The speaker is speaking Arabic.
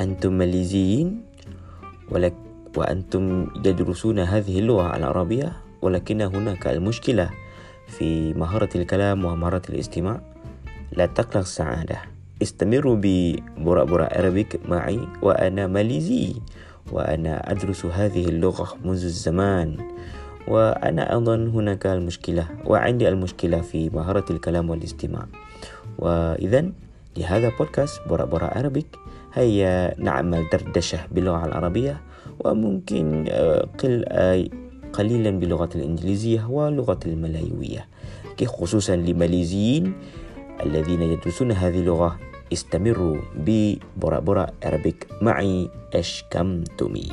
أنتم ماليزيين ولك وأنتم تدرسون هذه اللغة العربية ولكن هناك المشكلة في مهارة الكلام ومهارة الاستماع. لا تقلق السعادة استمروا ببراء براء أرابيك معي وأنا ماليزي وأنا أدرس هذه اللغة منذ الزمان وأنا أظن هناك المشكلة وعندي المشكلة في مهارة الكلام والاستماع. وإذا لهذا بودكاست براء براء أرابيك هيا نعمل دردشة باللغة العربية وممكن آه، قل آه، قليلا باللغة الإنجليزية واللغة الملايوية خصوصا للماليزيين الذين يدرسون هذه اللغة. استمروا ببراء براء أرابيك معي أشكمتمي